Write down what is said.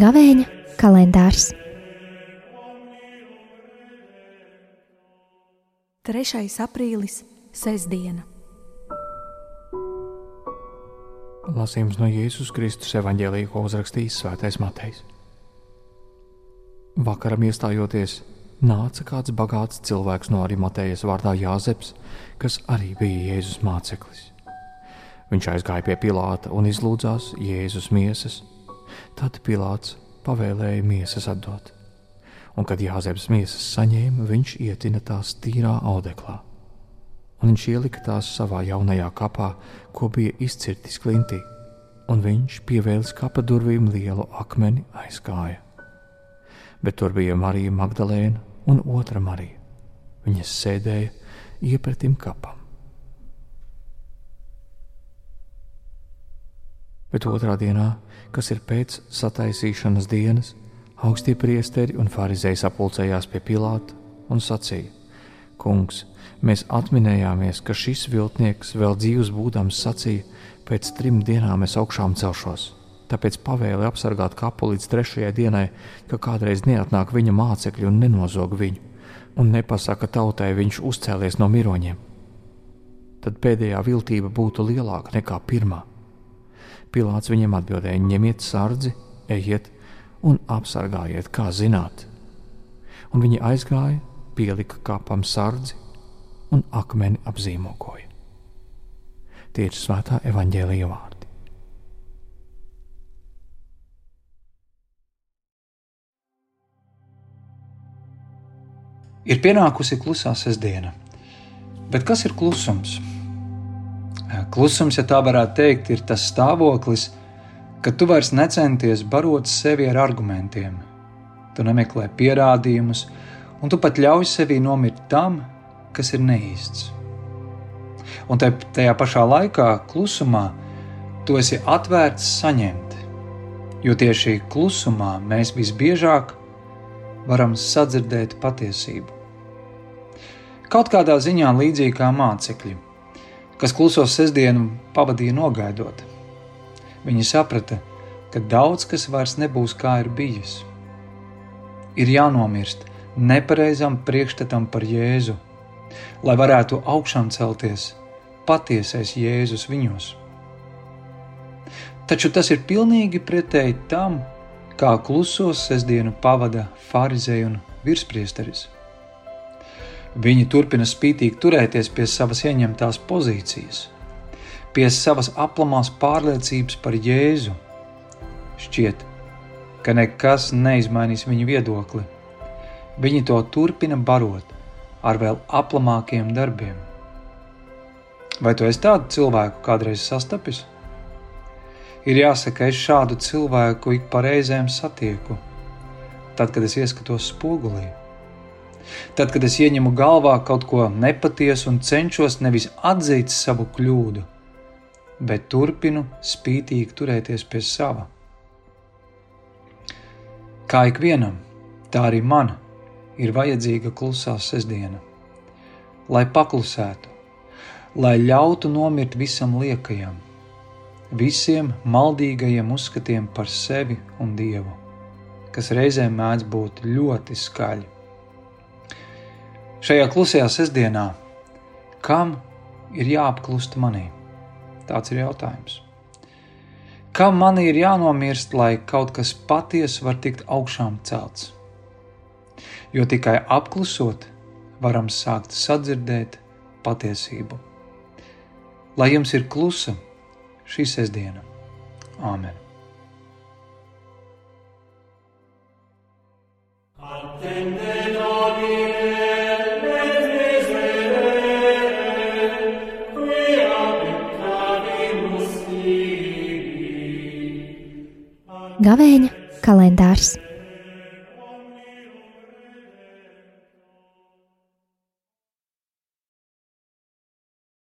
Gavēņa kalendārs 3. aprīlis, sestdiena. Lasījums no Jēzus Kristus evanģēlīja, ko uzrakstījis Svētais Matejs. Vakaram iestājoties, nāca kāds bagāts cilvēks no Arimatejas vārdā Jāzeps, kas arī bija Jēzus māceklis. Viņš aizgāja pie Pilāta un izlūdzās Jēzus miesas. Tad Pilāts pavēlēja miesas atdot, un kad Jāzeps miesas saņēma, viņš ietina tās tīrā audeklā, un viņš ielika tās savā jaunajā kapā, ko bija izcirtis klintī, un viņš pievēlis kapa durvīm lielu akmeni aizgāja. Bet tur bija Marija Magdalēna un otra Marija. Viņas sēdēja iepratim kapam. Bet otrā dienā kas ir pēc sataisīšanas dienas, augstie priesteri un farizēji sapulcējās pie Pilāta un sacīja: Kungs, mēs atminējāmies, ka šis viltnieks vēl dzīvs būdams sacīja, pēc trim dienām es augšām celšos. Tāpēc pavēli apsargāt kapu līdz trešajai dienai, ka kādreiz neatnāk viņa mācekļi un nenozog viņu, un nepasaka tautai, viņš uzcēlies no miroņiem. Tad pēdējā viltība būtu lielāka nekā pirmā. Pilārs viņiem atbildēja: ņemiet sardzi, ejiet un apsargājiet, kā zināt. Un viņi aizgāja, pielika kapam sardzi un akmeni apzīmogoja. Tie ir svētā evaņģēlīja vārdi. Ir pienākusi klusā sestdiena, bet kas ir klusums? Klusums, ja tā varētu teikt, ir tas stāvoklis, kad tu vairs necenties barot sevi ar argumentiem. Tu nemeklē pierādījumus, un tu pat ļauj sevi nomirt tam, kas ir neīsts. Un te, tajā pašā laikā, klusumā, tu esi atvērts saņemt, jo tieši klusumā mēs visbiežāk varam sadzirdēt patiesību. Kaut kādā ziņā līdzīgi kā mācekļi kas kluso sestdienu pavadīja nogaidot. Viņi saprata, ka daudz kas vairs nebūs kā ir bijis. Ir jānomirst nepareizam priekšstatam par Jēzu, lai varētu augšām celties patiesais Jēzus viņos. Taču tas ir pilnīgi pretēji tam, kā klusos sestdienu pavada farizēji un virspriesteris. Viņi turpina spītīgi turēties pie savas ieņemtās pozīcijas, pie savas aplamās pārliecības par Jēzu. Šķiet, ka nekas neizmainīs viņu viedokli. Viņi to turpina barot ar vēl aplamākiem darbiem. Vai tu esi tādu cilvēku kādreiz sastapis? Ir jāsaka, es šādu cilvēku ik pa reizēm satieku, tad, kad es ieskatos spogulī. Tad, kad es ieņemu galvā kaut ko nepatiesu un cenšos nevis atzīt savu kļūdu, bet turpinu spītīgi turēties pie sava. Kā ikvienam, tā arī man ir vajadzīga klusā sestdiena, lai paklusētu, lai ļautu nomirt visam liekajam, visiem maldīgajiem uzskatiem par sevi un Dievu, kas reizēm mēdz būt ļoti skaļi. Šajā klusajā sestdienā, kam ir jāapklust manī? Tāds ir jautājums. Kam man ir jānomirst, lai kaut kas patiesi var tikt augšām celts? Jo tikai apklusot, varam sākt sadzirdēt patiesību. Lai jums ir klusa šī sestdiena. Āmen! Attende. Gavēņa kalendārs